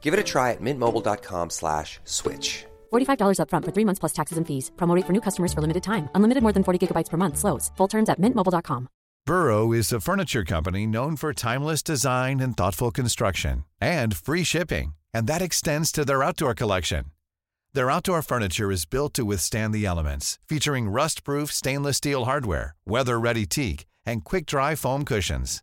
Give it a try at mintmobile.com slash switch. $45 upfront for three months plus taxes and fees. Promo rate for new customers for limited time. Unlimited more than 40 gigabytes per month. Slows. Full terms at mintmobile.com. Burrow is a furniture company known for timeless design and thoughtful construction and free shipping. And that extends to their outdoor collection. Their outdoor furniture is built to withstand the elements, featuring rust-proof stainless steel hardware, weather-ready teak, and quick-dry foam cushions.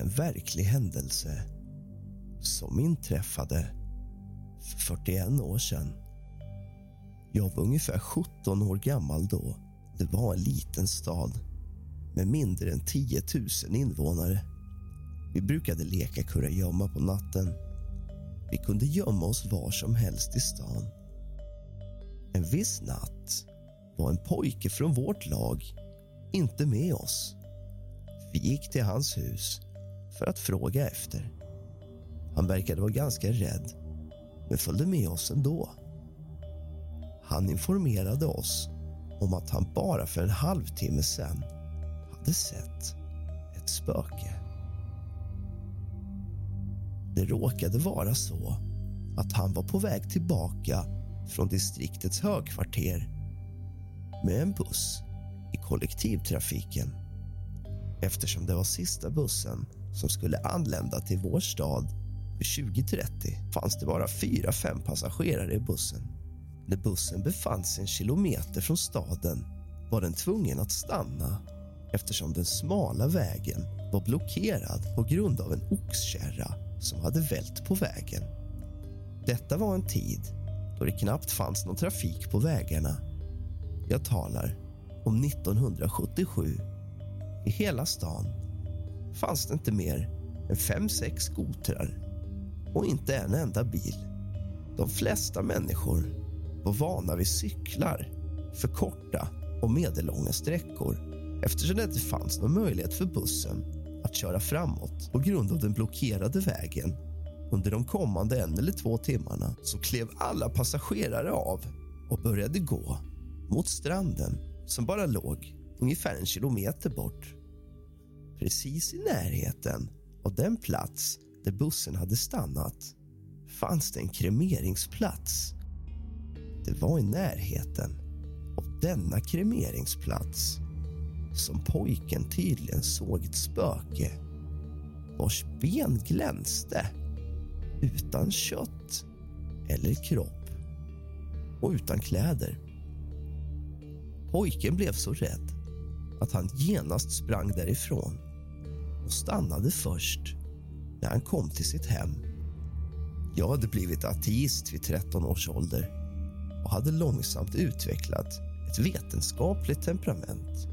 En verklig händelse som inträffade för 41 år sedan. Jag var ungefär 17 år gammal då. Det var en liten stad med mindre än 10 000 invånare. Vi brukade leka kurragömma på natten. Vi kunde gömma oss var som helst i stan. En viss natt var en pojke från vårt lag inte med oss. Vi gick till hans hus för att fråga efter. Han verkade vara ganska rädd, men följde med oss ändå. Han informerade oss om att han bara för en halvtimme sen hade sett ett spöke. Det råkade vara så att han var på väg tillbaka från distriktets högkvarter med en buss i kollektivtrafiken eftersom det var sista bussen som skulle anlända till vår stad vid 20.30 fanns det bara fyra, fem passagerare i bussen. När bussen befann sig en kilometer från staden var den tvungen att stanna eftersom den smala vägen var blockerad på grund av en oxkärra som hade vält på vägen. Detta var en tid då det knappt fanns någon trafik på vägarna. Jag talar om 1977 i hela stan fanns det inte mer än fem, sex skotrar och inte en enda bil. De flesta människor var vana vid cyklar för korta och medellånga sträckor eftersom det inte fanns någon möjlighet för bussen att köra framåt på grund av den blockerade vägen. Under de kommande en eller två timmarna så klev alla passagerare av och började gå mot stranden som bara låg ungefär en kilometer bort. Precis i närheten av den plats där bussen hade stannat fanns det en kremeringsplats. Det var i närheten av denna kremeringsplats som pojken tydligen såg ett spöke vars ben glänste utan kött eller kropp och utan kläder. Pojken blev så rädd att han genast sprang därifrån och stannade först när han kom till sitt hem. Jag hade blivit ateist vid 13 års ålder och hade långsamt utvecklat ett vetenskapligt temperament.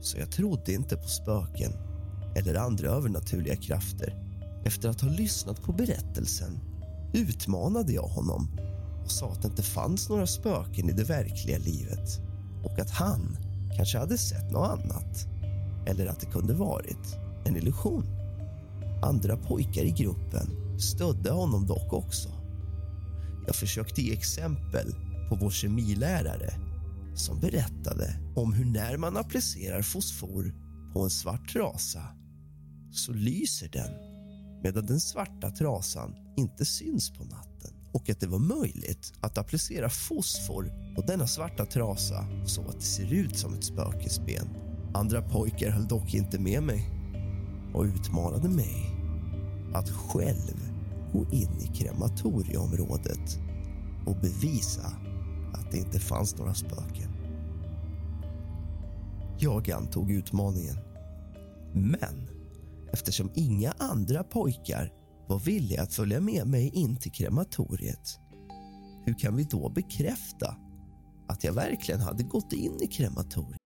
Så jag trodde inte på spöken eller andra övernaturliga krafter. Efter att ha lyssnat på berättelsen utmanade jag honom och sa att det inte fanns några spöken i det verkliga livet och att han kanske hade sett något annat eller att det kunde varit en illusion. Andra pojkar i gruppen stödde honom dock också. Jag försökte ge exempel på vår kemilärare som berättade om hur när man applicerar fosfor på en svart trasa så lyser den medan den svarta trasan inte syns på natten och att det var möjligt att applicera fosfor på denna svarta trasa så att det ser ut som ett spökesben. Andra pojkar höll dock inte med mig och utmanade mig att själv gå in i krematorieområdet och bevisa att det inte fanns några spöken. Jag antog utmaningen. Men eftersom inga andra pojkar var villiga att följa med mig in till krematoriet hur kan vi då bekräfta att jag verkligen hade gått in i krematoriet?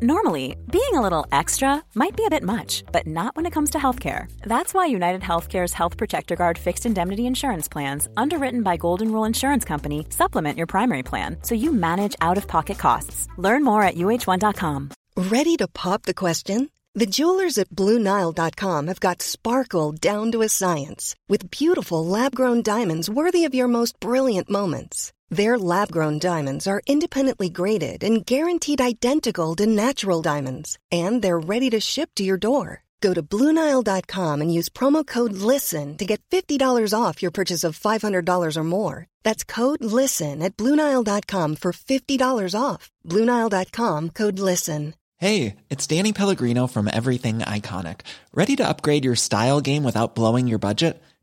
Normally, being a little extra might be a bit much, but not when it comes to healthcare. That's why United Healthcare's Health Protector Guard fixed indemnity insurance plans, underwritten by Golden Rule Insurance Company, supplement your primary plan so you manage out of pocket costs. Learn more at uh1.com. Ready to pop the question? The jewelers at Bluenile.com have got sparkle down to a science with beautiful lab grown diamonds worthy of your most brilliant moments. Their lab grown diamonds are independently graded and guaranteed identical to natural diamonds, and they're ready to ship to your door. Go to Bluenile.com and use promo code LISTEN to get $50 off your purchase of $500 or more. That's code LISTEN at Bluenile.com for $50 off. Bluenile.com code LISTEN. Hey, it's Danny Pellegrino from Everything Iconic. Ready to upgrade your style game without blowing your budget?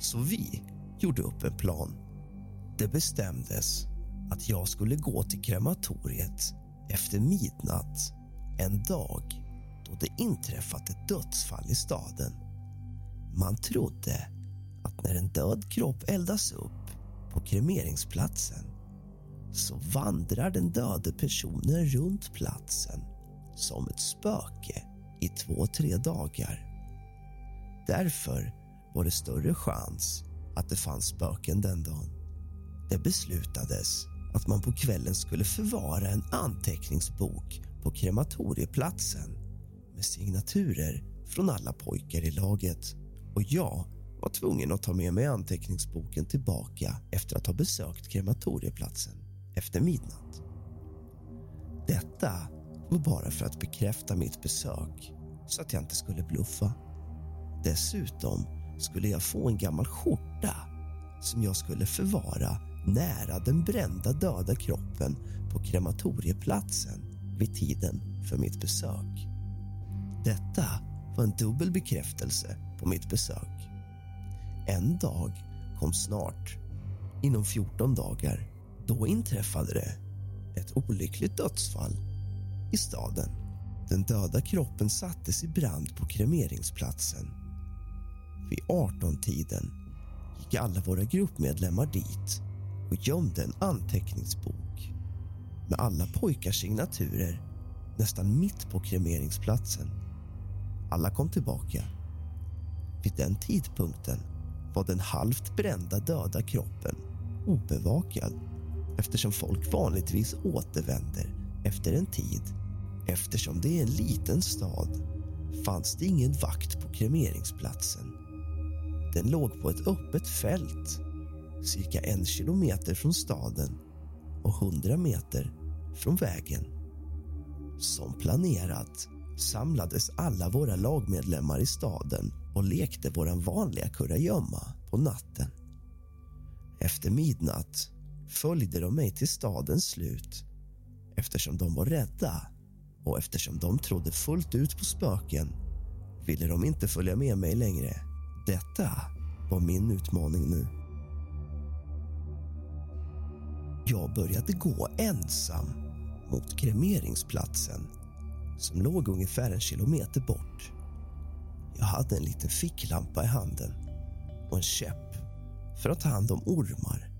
Så vi gjorde upp en plan. Det bestämdes att jag skulle gå till krematoriet efter midnatt en dag då det inträffat ett dödsfall i staden. Man trodde att när en död kropp eldas upp på kremeringsplatsen så vandrar den döde personen runt platsen som ett spöke i två, tre dagar. Därför var det större chans att det fanns spöken den dagen. Det beslutades att man på kvällen skulle förvara en anteckningsbok på krematorieplatsen med signaturer från alla pojkar i laget och jag var tvungen att ta med mig anteckningsboken tillbaka efter att ha besökt krematorieplatsen efter midnatt. Detta var bara för att bekräfta mitt besök så att jag inte skulle bluffa. Dessutom skulle jag få en gammal skjorta som jag skulle förvara nära den brända döda kroppen på krematorieplatsen vid tiden för mitt besök. Detta var en dubbel bekräftelse på mitt besök. En dag kom snart. Inom 14 dagar då inträffade det ett olyckligt dödsfall i staden. Den döda kroppen sattes i brand på kremeringsplatsen. Vid 18-tiden gick alla våra gruppmedlemmar dit och gömde en anteckningsbok med alla pojkars signaturer nästan mitt på kremeringsplatsen. Alla kom tillbaka. Vid den tidpunkten var den halvt brända döda kroppen obevakad eftersom folk vanligtvis återvänder efter en tid. Eftersom det är en liten stad fanns det ingen vakt på kremeringsplatsen. Den låg på ett öppet fält cirka en kilometer från staden och hundra meter från vägen. Som planerat samlades alla våra lagmedlemmar i staden och lekte vår vanliga kurragömma på natten. Efter midnatt följde de mig till stadens slut eftersom de var rädda och eftersom de trodde fullt ut på spöken ville de inte följa med mig längre. Detta var min utmaning nu. Jag började gå ensam mot kremeringsplatsen som låg ungefär en kilometer bort. Jag hade en liten ficklampa i handen och en käpp för att ta hand om ormar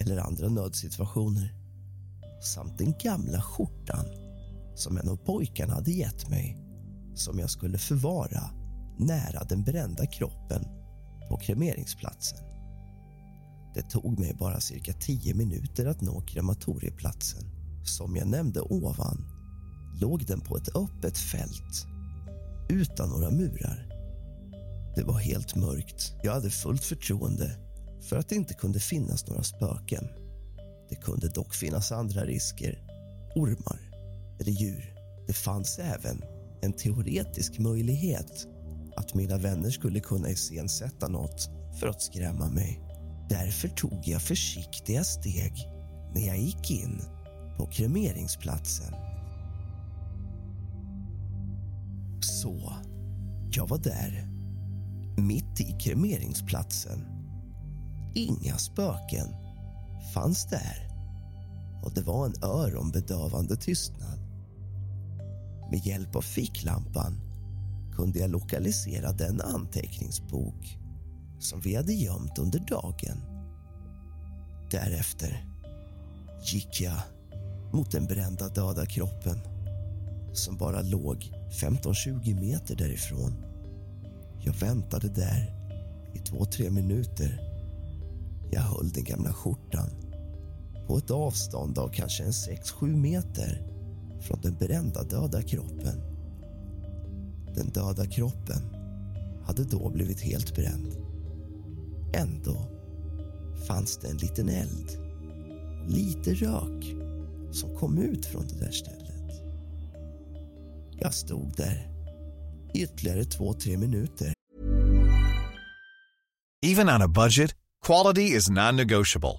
eller andra nödsituationer samt den gamla skjortan som en av pojkarna hade gett mig som jag skulle förvara nära den brända kroppen på kremeringsplatsen. Det tog mig bara cirka tio minuter att nå krematorieplatsen. Som jag nämnde ovan låg den på ett öppet fält utan några murar. Det var helt mörkt. Jag hade fullt förtroende för att det inte kunde finnas några spöken. Det kunde dock finnas andra risker. Ormar eller djur. Det fanns även en teoretisk möjlighet att mina vänner skulle kunna iscensätta något för att skrämma mig. Därför tog jag försiktiga steg när jag gick in på kremeringsplatsen. Så, jag var där, mitt i kremeringsplatsen. Inga spöken fanns där och det var en öronbedövande tystnad. Med hjälp av ficklampan kunde jag lokalisera den anteckningsbok som vi hade gömt under dagen. Därefter gick jag mot den brända döda kroppen som bara låg 15-20 meter därifrån. Jag väntade där i två, tre minuter. Jag höll den gamla skjortan på ett avstånd av kanske en 6-7 meter från den brända döda kroppen. Den döda kroppen hade då blivit helt bränd. Ändå fanns det en liten eld och lite rök som kom ut från det där stället. Jag stod där i ytterligare två, tre minuter. Even on a budget, quality is non-negotiable.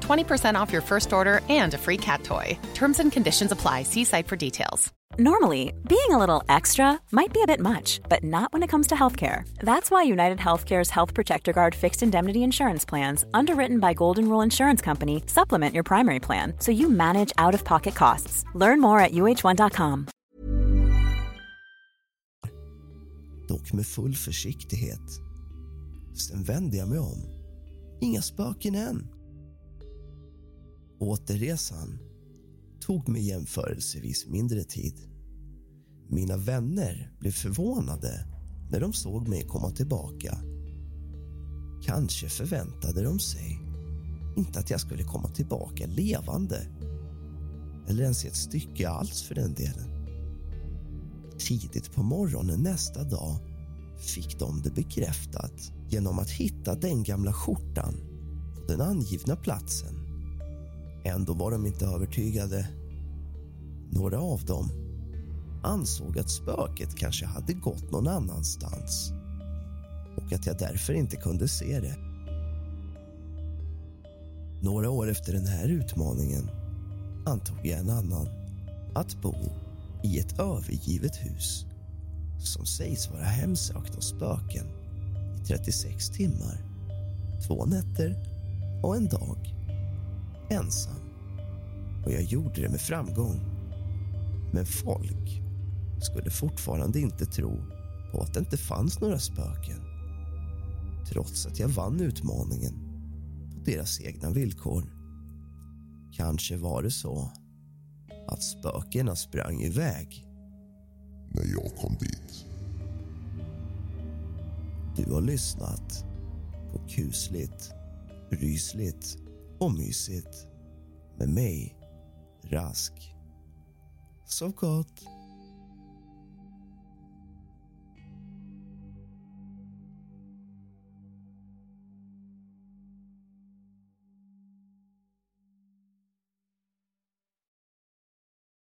20% off your first order and a free cat toy. Terms and conditions apply. See site for details. Normally, being a little extra might be a bit much, but not when it comes to healthcare. That's why United Healthcare's Health Protector Guard fixed indemnity insurance plans, underwritten by Golden Rule Insurance Company, supplement your primary plan so you manage out of pocket costs. Learn more at uh1.com. Dock med full försiktighet. Sen vände jag mig om. Inga spöken än. Återresan tog mig jämförelsevis mindre tid. Mina vänner blev förvånade när de såg mig komma tillbaka. Kanske förväntade de sig inte att jag skulle komma tillbaka levande eller ens i ett stycke alls för den delen. Tidigt på morgonen nästa dag fick de det bekräftat genom att hitta den gamla skjortan på den angivna platsen. Ändå var de inte övertygade. Några av dem ansåg att spöket kanske hade gått någon annanstans och att jag därför inte kunde se det. Några år efter den här utmaningen antog jag en annan. Att bo i ett övergivet hus som sägs vara hemsökt av spöken i 36 timmar, två nätter och en dag. Ensam. Och jag gjorde det med framgång. Men folk skulle fortfarande inte tro på att det inte fanns några spöken trots att jag vann utmaningen på deras egna villkor. Kanske var det så att spökena sprang iväg när jag kom dit. Du har lyssnat på kusligt, rysligt och mysigt med mig, Rask. Sov gott.